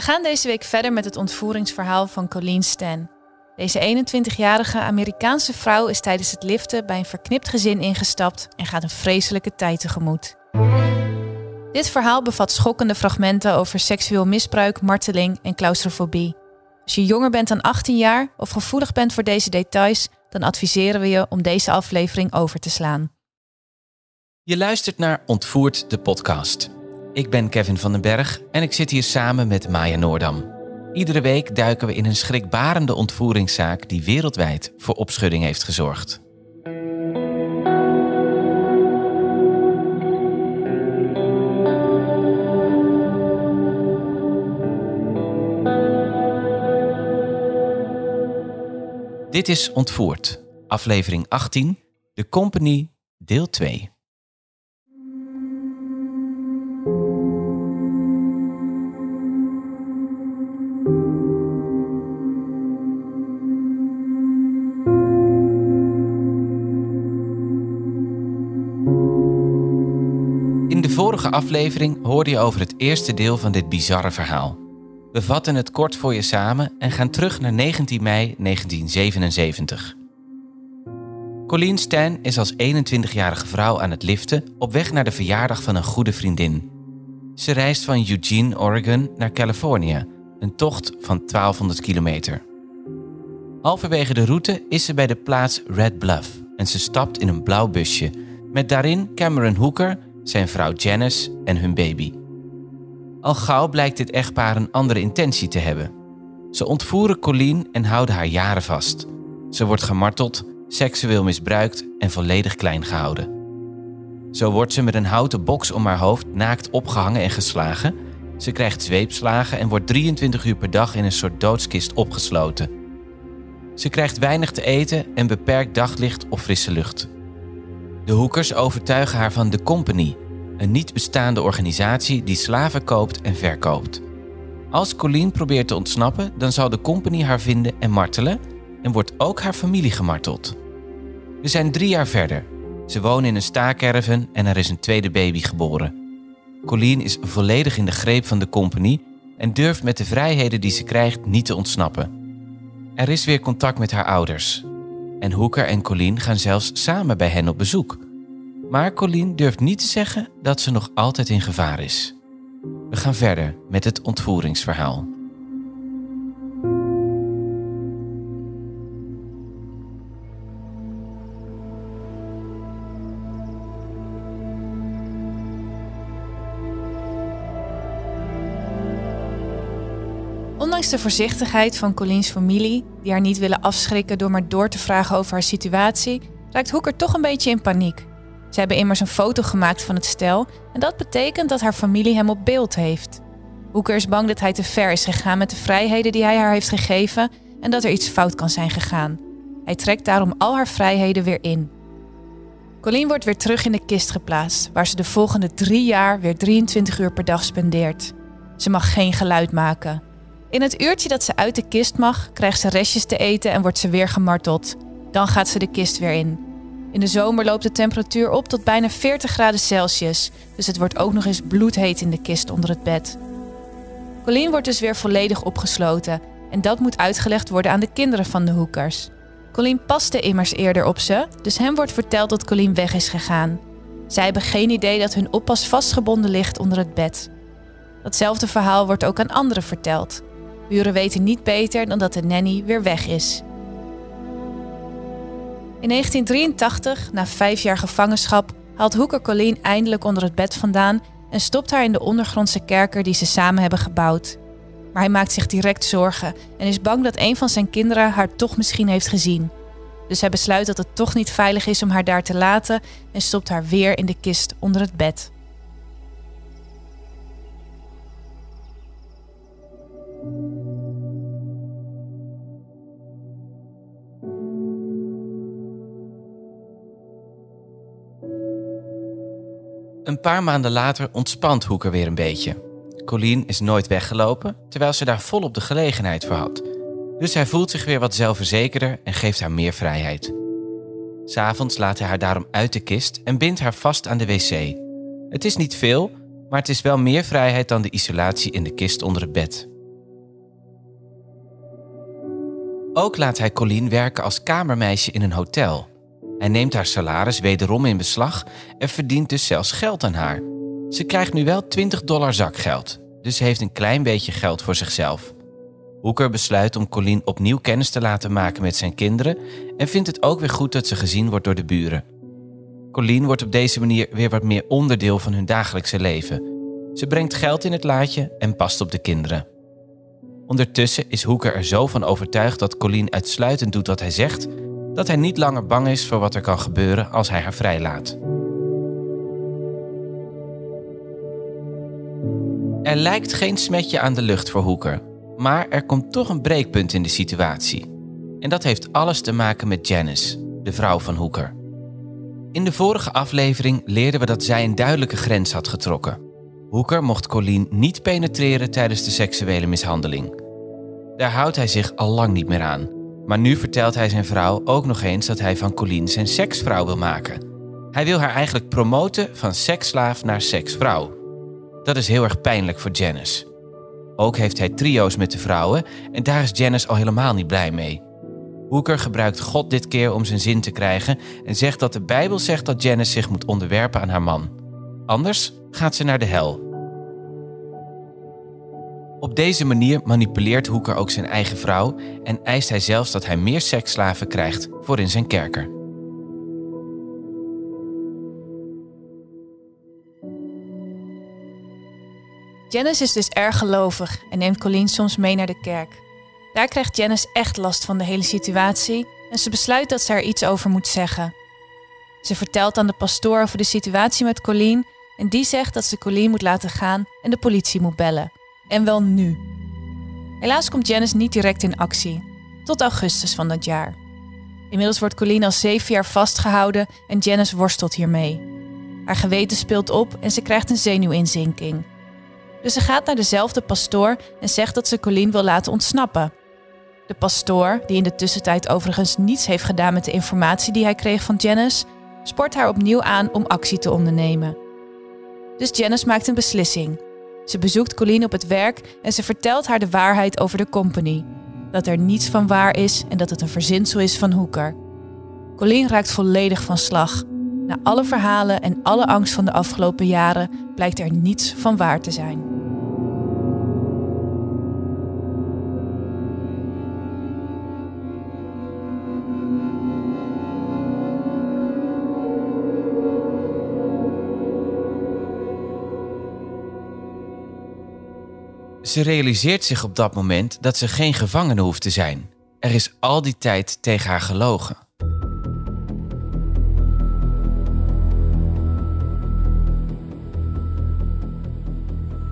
We gaan deze week verder met het ontvoeringsverhaal van Colleen Stan. Deze 21-jarige Amerikaanse vrouw is tijdens het liften bij een verknipt gezin ingestapt en gaat een vreselijke tijd tegemoet. Dit verhaal bevat schokkende fragmenten over seksueel misbruik, marteling en claustrofobie. Als je jonger bent dan 18 jaar of gevoelig bent voor deze details, dan adviseren we je om deze aflevering over te slaan. Je luistert naar Ontvoerd de podcast. Ik ben Kevin van den Berg en ik zit hier samen met Maya Noordam. Iedere week duiken we in een schrikbarende ontvoeringszaak die wereldwijd voor opschudding heeft gezorgd. Dit is Ontvoerd, aflevering 18, The Company, deel 2. Vorige aflevering hoorde je over het eerste deel van dit bizarre verhaal. We vatten het kort voor je samen en gaan terug naar 19 mei 1977. Colleen Stan is als 21-jarige vrouw aan het liften op weg naar de verjaardag van een goede vriendin. Ze reist van Eugene, Oregon naar Californië, een tocht van 1200 kilometer. Halverwege de route is ze bij de plaats Red Bluff en ze stapt in een blauw busje met daarin Cameron Hooker, zijn vrouw Janice en hun baby. Al gauw blijkt dit echtpaar een andere intentie te hebben. Ze ontvoeren Colleen en houden haar jaren vast. Ze wordt gemarteld, seksueel misbruikt en volledig klein gehouden. Zo wordt ze met een houten box om haar hoofd naakt opgehangen en geslagen. Ze krijgt zweepslagen en wordt 23 uur per dag in een soort doodskist opgesloten. Ze krijgt weinig te eten en beperkt daglicht of frisse lucht. De hoekers overtuigen haar van de Company, een niet bestaande organisatie die slaven koopt en verkoopt. Als Colleen probeert te ontsnappen, dan zal de company haar vinden en martelen en wordt ook haar familie gemarteld. We zijn drie jaar verder. Ze wonen in een staakerven en er is een tweede baby geboren. Colleen is volledig in de greep van de company en durft met de vrijheden die ze krijgt niet te ontsnappen. Er is weer contact met haar ouders. En Hooker en Colleen gaan zelfs samen bij hen op bezoek. Maar Colleen durft niet te zeggen dat ze nog altijd in gevaar is. We gaan verder met het ontvoeringsverhaal. Ondanks de voorzichtigheid van Colleen's familie, die haar niet willen afschrikken door maar door te vragen over haar situatie, raakt Hooker toch een beetje in paniek. Ze hebben immers een foto gemaakt van het stel en dat betekent dat haar familie hem op beeld heeft. Hooker is bang dat hij te ver is gegaan met de vrijheden die hij haar heeft gegeven en dat er iets fout kan zijn gegaan. Hij trekt daarom al haar vrijheden weer in. Colleen wordt weer terug in de kist geplaatst, waar ze de volgende drie jaar weer 23 uur per dag spendeert. Ze mag geen geluid maken. In het uurtje dat ze uit de kist mag, krijgt ze restjes te eten en wordt ze weer gemarteld. Dan gaat ze de kist weer in. In de zomer loopt de temperatuur op tot bijna 40 graden Celsius, dus het wordt ook nog eens bloedheet in de kist onder het bed. Colleen wordt dus weer volledig opgesloten en dat moet uitgelegd worden aan de kinderen van de hoekers. Colleen paste immers eerder op ze, dus hem wordt verteld dat Colleen weg is gegaan. Zij hebben geen idee dat hun oppas vastgebonden ligt onder het bed. Datzelfde verhaal wordt ook aan anderen verteld. Buren weten niet beter dan dat de nanny weer weg is. In 1983, na vijf jaar gevangenschap, haalt Hooker Colleen eindelijk onder het bed vandaan en stopt haar in de ondergrondse kerker die ze samen hebben gebouwd. Maar hij maakt zich direct zorgen en is bang dat een van zijn kinderen haar toch misschien heeft gezien. Dus hij besluit dat het toch niet veilig is om haar daar te laten en stopt haar weer in de kist onder het bed. Een paar maanden later ontspant Hoeker weer een beetje. Colleen is nooit weggelopen, terwijl ze daar volop de gelegenheid voor had. Dus hij voelt zich weer wat zelfverzekerder en geeft haar meer vrijheid. S'avonds laat hij haar daarom uit de kist en bindt haar vast aan de wc. Het is niet veel, maar het is wel meer vrijheid dan de isolatie in de kist onder het bed. Ook laat hij Colleen werken als kamermeisje in een hotel. Hij neemt haar salaris wederom in beslag en verdient dus zelfs geld aan haar. Ze krijgt nu wel 20 dollar zakgeld, dus heeft een klein beetje geld voor zichzelf. Hoeker besluit om Colleen opnieuw kennis te laten maken met zijn kinderen en vindt het ook weer goed dat ze gezien wordt door de buren. Colleen wordt op deze manier weer wat meer onderdeel van hun dagelijkse leven. Ze brengt geld in het laadje en past op de kinderen. Ondertussen is Hoeker er zo van overtuigd dat Colleen uitsluitend doet wat hij zegt, dat hij niet langer bang is voor wat er kan gebeuren als hij haar vrijlaat. Er lijkt geen smetje aan de lucht voor Hoeker, maar er komt toch een breekpunt in de situatie. En dat heeft alles te maken met Janice, de vrouw van Hoeker. In de vorige aflevering leerden we dat zij een duidelijke grens had getrokken. Hoeker mocht Colleen niet penetreren tijdens de seksuele mishandeling. Daar houdt hij zich al lang niet meer aan. Maar nu vertelt hij zijn vrouw ook nog eens dat hij van Colleen zijn seksvrouw wil maken. Hij wil haar eigenlijk promoten van seksslaaf naar seksvrouw. Dat is heel erg pijnlijk voor Janice. Ook heeft hij trio's met de vrouwen en daar is Janice al helemaal niet blij mee. Hoeker gebruikt God dit keer om zijn zin te krijgen en zegt dat de Bijbel zegt dat Janice zich moet onderwerpen aan haar man. Anders gaat ze naar de hel. Op deze manier manipuleert Hoeker ook zijn eigen vrouw en eist hij zelfs dat hij meer seksslaven krijgt voor in zijn kerker. Janice is dus erg gelovig en neemt Colleen soms mee naar de kerk. Daar krijgt Janice echt last van de hele situatie en ze besluit dat ze er iets over moet zeggen. Ze vertelt aan de pastoor over de situatie met Colleen en die zegt dat ze Colleen moet laten gaan en de politie moet bellen. En wel nu. Helaas komt Janice niet direct in actie, tot augustus van dat jaar. Inmiddels wordt Colleen al zeven jaar vastgehouden en Janice worstelt hiermee. Haar geweten speelt op en ze krijgt een zenuwinzinking. Dus ze gaat naar dezelfde pastoor en zegt dat ze Colleen wil laten ontsnappen. De pastoor, die in de tussentijd overigens niets heeft gedaan met de informatie die hij kreeg van Janice, sport haar opnieuw aan om actie te ondernemen. Dus Janice maakt een beslissing. Ze bezoekt Colleen op het werk en ze vertelt haar de waarheid over de company. Dat er niets van waar is en dat het een verzinsel is van Hoeker. Colleen raakt volledig van slag. Na alle verhalen en alle angst van de afgelopen jaren blijkt er niets van waar te zijn. Ze realiseert zich op dat moment dat ze geen gevangene hoeft te zijn. Er is al die tijd tegen haar gelogen.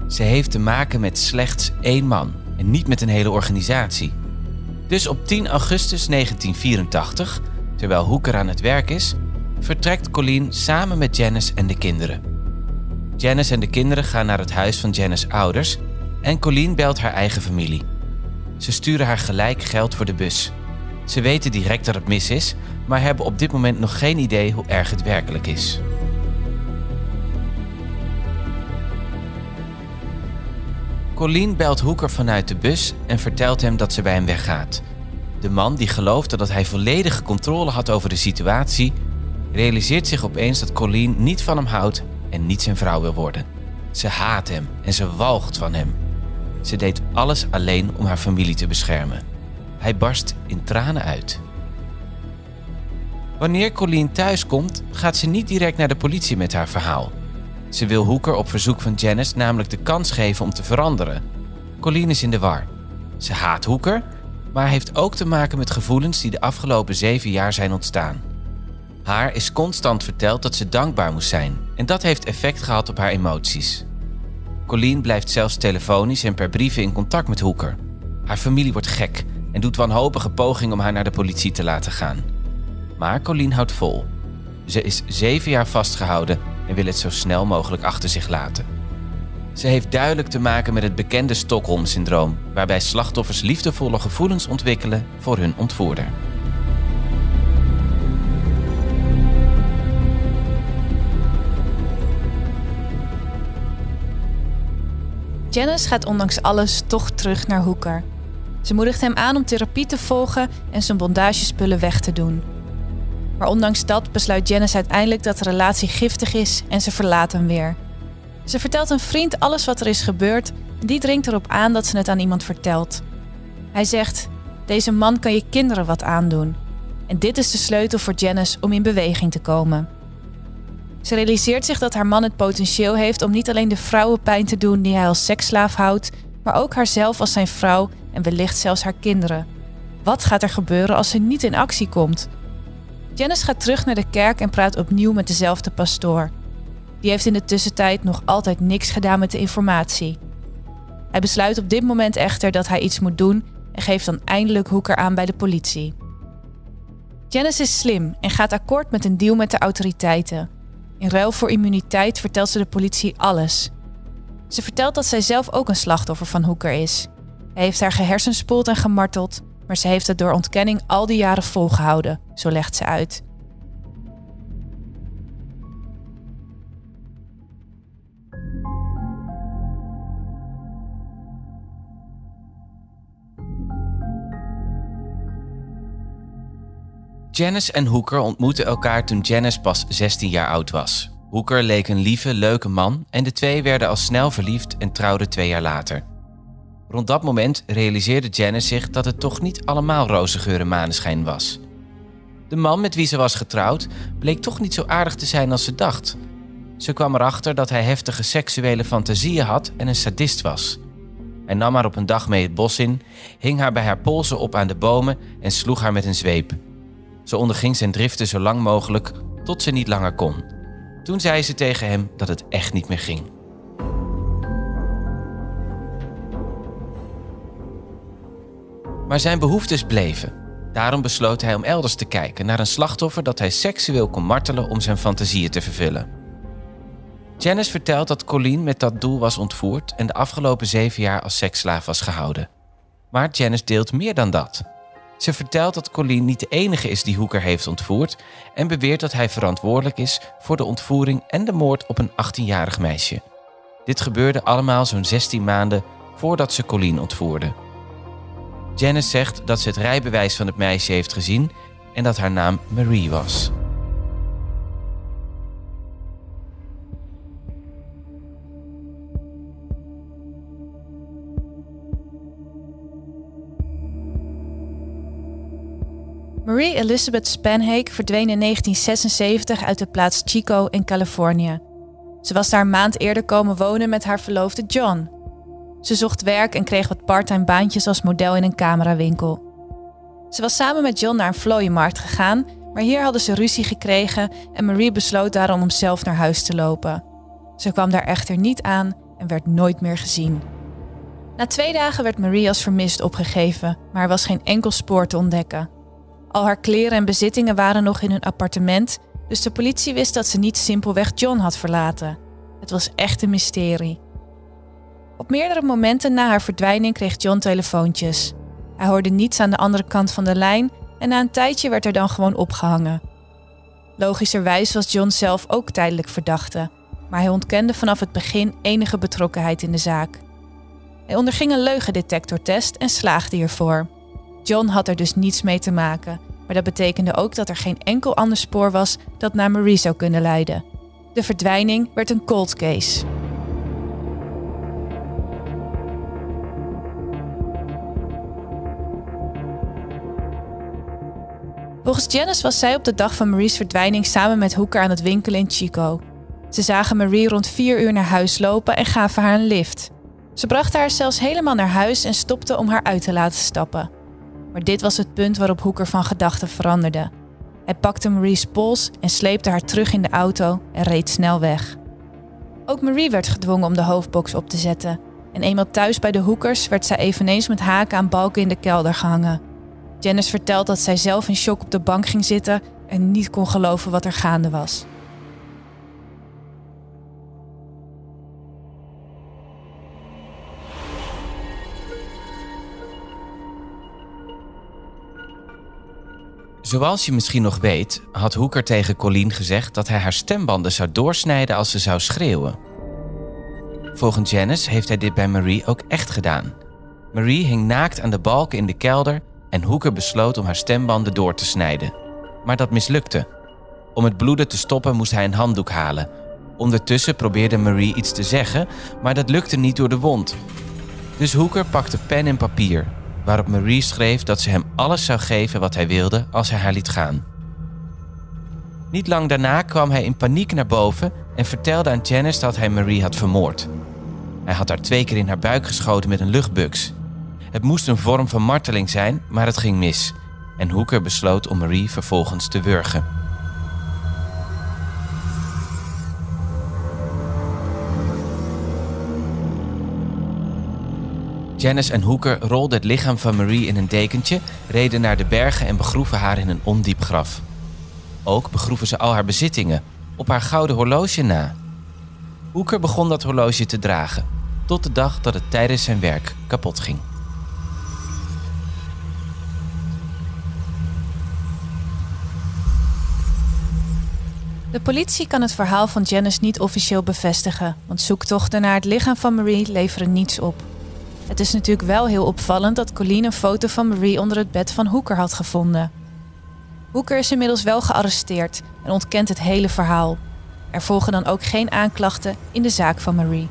Ze heeft te maken met slechts één man en niet met een hele organisatie. Dus op 10 augustus 1984, terwijl Hoeker aan het werk is, vertrekt Colleen samen met Janice en de kinderen. Janice en de kinderen gaan naar het huis van Janice's ouders en Colleen belt haar eigen familie. Ze sturen haar gelijk geld voor de bus. Ze weten direct dat het mis is, maar hebben op dit moment nog geen idee hoe erg het werkelijk is. Colleen belt Hoeker vanuit de bus en vertelt hem dat ze bij hem weggaat. De man, die geloofde dat hij volledige controle had over de situatie, realiseert zich opeens dat Colleen niet van hem houdt en niet zijn vrouw wil worden. Ze haat hem en ze walgt van hem. Ze deed alles alleen om haar familie te beschermen. Hij barst in tranen uit. Wanneer Colleen thuiskomt, gaat ze niet direct naar de politie met haar verhaal. Ze wil Hoeker op verzoek van Janice namelijk de kans geven om te veranderen. Colleen is in de war. Ze haat Hoeker, maar heeft ook te maken met gevoelens die de afgelopen zeven jaar zijn ontstaan. Haar is constant verteld dat ze dankbaar moest zijn en dat heeft effect gehad op haar emoties. Colleen blijft zelfs telefonisch en per brieven in contact met Hoeker. Haar familie wordt gek en doet wanhopige pogingen om haar naar de politie te laten gaan. Maar Colleen houdt vol. Ze is zeven jaar vastgehouden en wil het zo snel mogelijk achter zich laten. Ze heeft duidelijk te maken met het bekende Stockholm-syndroom, waarbij slachtoffers liefdevolle gevoelens ontwikkelen voor hun ontvoerder. Janice gaat ondanks alles toch terug naar Hooker. Ze moedigt hem aan om therapie te volgen en zijn bondagespullen weg te doen. Maar ondanks dat besluit Janice uiteindelijk dat de relatie giftig is en ze verlaat hem weer. Ze vertelt een vriend alles wat er is gebeurd en die dringt erop aan dat ze het aan iemand vertelt. Hij zegt: Deze man kan je kinderen wat aandoen. En dit is de sleutel voor Janice om in beweging te komen. Ze realiseert zich dat haar man het potentieel heeft om niet alleen de vrouwen pijn te doen die hij als seksslaaf houdt, maar ook haarzelf als zijn vrouw en wellicht zelfs haar kinderen. Wat gaat er gebeuren als ze niet in actie komt? Janice gaat terug naar de kerk en praat opnieuw met dezelfde pastoor. Die heeft in de tussentijd nog altijd niks gedaan met de informatie. Hij besluit op dit moment echter dat hij iets moet doen en geeft dan eindelijk Hoeker aan bij de politie. Janice is slim en gaat akkoord met een deal met de autoriteiten. In ruil voor immuniteit vertelt ze de politie alles. Ze vertelt dat zij zelf ook een slachtoffer van Hoeker is. Hij heeft haar gehersenspoeld en gemarteld, maar ze heeft het door ontkenning al die jaren volgehouden, zo legt ze uit. Janice en Hooker ontmoetten elkaar toen Janice pas 16 jaar oud was. Hooker leek een lieve, leuke man en de twee werden al snel verliefd en trouwden twee jaar later. Rond dat moment realiseerde Janice zich dat het toch niet allemaal roze geur en maneschijn was. De man met wie ze was getrouwd bleek toch niet zo aardig te zijn als ze dacht. Ze kwam erachter dat hij heftige seksuele fantasieën had en een sadist was. Hij nam haar op een dag mee het bos in, hing haar bij haar polsen op aan de bomen en sloeg haar met een zweep. Ze onderging zijn driften zo lang mogelijk tot ze niet langer kon. Toen zei ze tegen hem dat het echt niet meer ging. Maar zijn behoeftes bleven. Daarom besloot hij om elders te kijken naar een slachtoffer dat hij seksueel kon martelen om zijn fantasieën te vervullen. Janice vertelt dat Colleen met dat doel was ontvoerd en de afgelopen zeven jaar als seksslaaf was gehouden. Maar Janice deelt meer dan dat. Ze vertelt dat Colleen niet de enige is die Hoeker heeft ontvoerd en beweert dat hij verantwoordelijk is voor de ontvoering en de moord op een 18-jarig meisje. Dit gebeurde allemaal zo'n 16 maanden voordat ze Colleen ontvoerde. Janice zegt dat ze het rijbewijs van het meisje heeft gezien en dat haar naam Marie was. Marie Elizabeth Spanhake verdween in 1976 uit de plaats Chico in Californië. Ze was daar een maand eerder komen wonen met haar verloofde John. Ze zocht werk en kreeg wat parttime baantjes als model in een camerawinkel. Ze was samen met John naar een vlooienmarkt gegaan, maar hier hadden ze ruzie gekregen en Marie besloot daarom om zelf naar huis te lopen. Ze kwam daar echter niet aan en werd nooit meer gezien. Na twee dagen werd Marie als vermist opgegeven, maar er was geen enkel spoor te ontdekken. Al haar kleren en bezittingen waren nog in hun appartement, dus de politie wist dat ze niet simpelweg John had verlaten. Het was echt een mysterie. Op meerdere momenten na haar verdwijning kreeg John telefoontjes. Hij hoorde niets aan de andere kant van de lijn en na een tijdje werd er dan gewoon opgehangen. Logischerwijs was John zelf ook tijdelijk verdachte, maar hij ontkende vanaf het begin enige betrokkenheid in de zaak. Hij onderging een leugendetectortest en slaagde hiervoor. John had er dus niets mee te maken, maar dat betekende ook dat er geen enkel ander spoor was dat naar Marie zou kunnen leiden. De verdwijning werd een cold case. Volgens Janice was zij op de dag van Marie's verdwijning samen met Hooker aan het winkelen in Chico. Ze zagen Marie rond vier uur naar huis lopen en gaven haar een lift. Ze brachten haar zelfs helemaal naar huis en stopten om haar uit te laten stappen. Maar dit was het punt waarop Hooker van gedachten veranderde. Hij pakte Marie's pols en sleepte haar terug in de auto en reed snel weg. Ook Marie werd gedwongen om de hoofdbox op te zetten. En eenmaal thuis bij de Hoekers werd zij eveneens met haken aan balken in de kelder gehangen. Janice vertelt dat zij zelf in shock op de bank ging zitten en niet kon geloven wat er gaande was. Zoals je misschien nog weet, had Hoeker tegen Colleen gezegd dat hij haar stembanden zou doorsnijden als ze zou schreeuwen. Volgens Janice heeft hij dit bij Marie ook echt gedaan. Marie hing naakt aan de balken in de kelder en Hoeker besloot om haar stembanden door te snijden. Maar dat mislukte. Om het bloeden te stoppen moest hij een handdoek halen. Ondertussen probeerde Marie iets te zeggen, maar dat lukte niet door de wond. Dus Hoeker pakte pen en papier, waarop Marie schreef dat ze hem alles zou geven wat hij wilde als hij haar liet gaan. Niet lang daarna kwam hij in paniek naar boven en vertelde aan Janice dat hij Marie had vermoord. Hij had haar twee keer in haar buik geschoten met een luchtbuks. Het moest een vorm van marteling zijn, maar het ging mis. En Hoeker besloot om Marie vervolgens te wurgen. Janice en Hoeker rolden het lichaam van Marie in een dekentje, reden naar de bergen en begroeven haar in een ondiep graf. Ook begroeven ze al haar bezittingen, op haar gouden horloge na. Hoeker begon dat horloge te dragen, tot de dag dat het tijdens zijn werk kapot ging. De politie kan het verhaal van Janice niet officieel bevestigen, want zoektochten naar het lichaam van Marie leveren niets op. Het is natuurlijk wel heel opvallend dat Colleen een foto van Marie onder het bed van Hoeker had gevonden. Hoeker is inmiddels wel gearresteerd en ontkent het hele verhaal. Er volgen dan ook geen aanklachten in de zaak van Marie.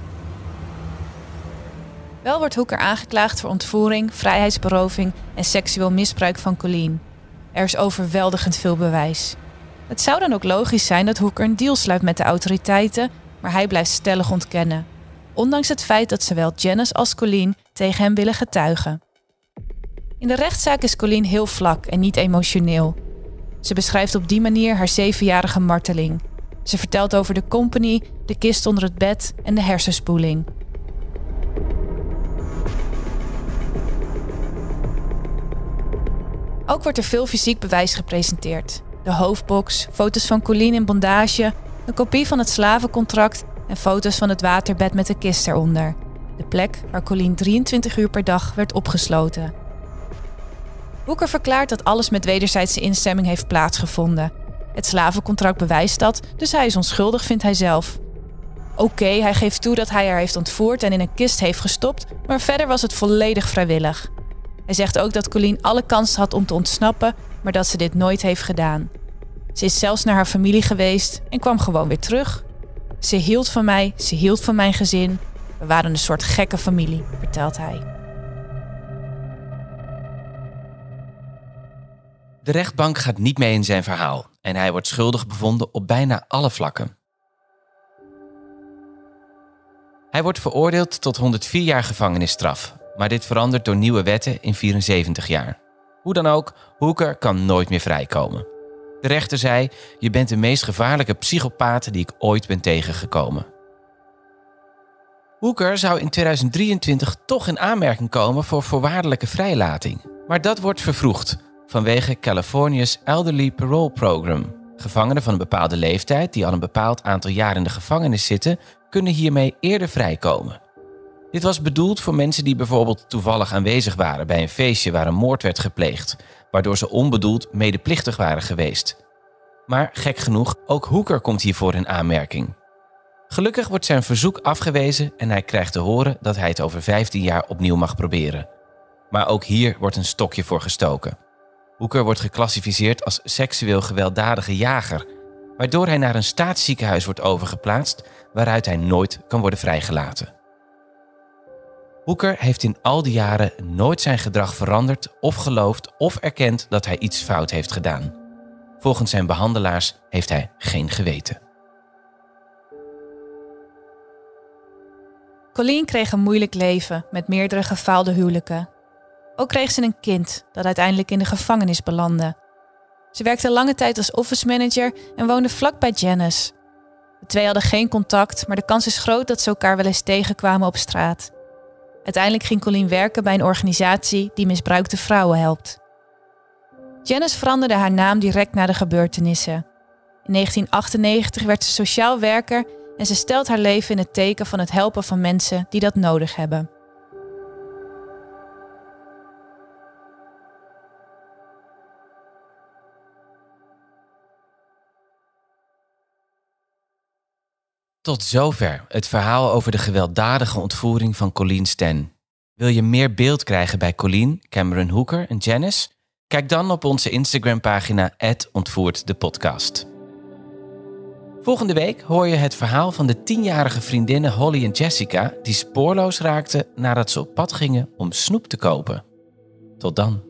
Wel wordt Hoeker aangeklaagd voor ontvoering, vrijheidsberoving en seksueel misbruik van Colleen. Er is overweldigend veel bewijs. Het zou dan ook logisch zijn dat Hoeker een deal sluit met de autoriteiten, maar hij blijft stellig ontkennen. Ondanks het feit dat zowel Janice als Colleen tegen hem willen getuigen. In de rechtszaak is Colleen heel vlak en niet emotioneel. Ze beschrijft op die manier haar zevenjarige marteling. Ze vertelt over de company, de kist onder het bed en de hersenspoeling. Ook wordt er veel fysiek bewijs gepresenteerd. De hoofdbox, foto's van Colleen in bondage, een kopie van het slavencontract en foto's van het waterbed met de kist eronder. De plek waar Colleen 23 uur per dag werd opgesloten. Boeker verklaart dat alles met wederzijdse instemming heeft plaatsgevonden. Het slavencontract bewijst dat, dus hij is onschuldig, vindt hij zelf. Oké, hij geeft toe dat hij haar heeft ontvoerd en in een kist heeft gestopt, maar verder was het volledig vrijwillig. Hij zegt ook dat Colleen alle kans had om te ontsnappen, maar dat ze dit nooit heeft gedaan. Ze is zelfs naar haar familie geweest en kwam gewoon weer terug. Ze hield van mij, ze hield van mijn gezin. We waren een soort gekke familie, vertelt hij. De rechtbank gaat niet mee in zijn verhaal en hij wordt schuldig bevonden op bijna alle vlakken. Hij wordt veroordeeld tot 104 jaar gevangenisstraf, maar dit verandert door nieuwe wetten in 74 jaar. Hoe dan ook, Hoeker kan nooit meer vrijkomen. De rechter zei: Je bent de meest gevaarlijke psychopaat die ik ooit ben tegengekomen. Hoeker zou in 2023 toch in aanmerking komen voor voorwaardelijke vrijlating. Maar dat wordt vervroegd vanwege California's Elderly Parole Program. Gevangenen van een bepaalde leeftijd die al een bepaald aantal jaar in de gevangenis zitten, kunnen hiermee eerder vrijkomen. Dit was bedoeld voor mensen die bijvoorbeeld toevallig aanwezig waren bij een feestje waar een moord werd gepleegd, waardoor ze onbedoeld medeplichtig waren geweest. Maar gek genoeg, ook Hoeker komt hiervoor in aanmerking. Gelukkig wordt zijn verzoek afgewezen en hij krijgt te horen dat hij het over 15 jaar opnieuw mag proberen. Maar ook hier wordt een stokje voor gestoken. Hoeker wordt geclassificeerd als seksueel gewelddadige jager, waardoor hij naar een staatsziekenhuis wordt overgeplaatst waaruit hij nooit kan worden vrijgelaten. Hoeker heeft in al die jaren nooit zijn gedrag veranderd of geloofd of erkend dat hij iets fout heeft gedaan. Volgens zijn behandelaars heeft hij geen geweten. Colleen kreeg een moeilijk leven met meerdere gefaalde huwelijken. Ook kreeg ze een kind dat uiteindelijk in de gevangenis belandde. Ze werkte lange tijd als office manager en woonde vlak bij Janice. De twee hadden geen contact, maar de kans is groot dat ze elkaar wel eens tegenkwamen op straat. Uiteindelijk ging Colleen werken bij een organisatie die misbruikte vrouwen helpt. Janice veranderde haar naam direct na de gebeurtenissen. In 1998 werd ze sociaal werker en ze stelt haar leven in het teken van het helpen van mensen die dat nodig hebben. Tot zover het verhaal over de gewelddadige ontvoering van Colleen Sten. Wil je meer beeld krijgen bij Colleen, Cameron Hooker en Janice? Kijk dan op onze Instagram-pagina ontvoert. Volgende week hoor je het verhaal van de tienjarige vriendinnen Holly en Jessica die spoorloos raakten nadat ze op pad gingen om snoep te kopen. Tot dan.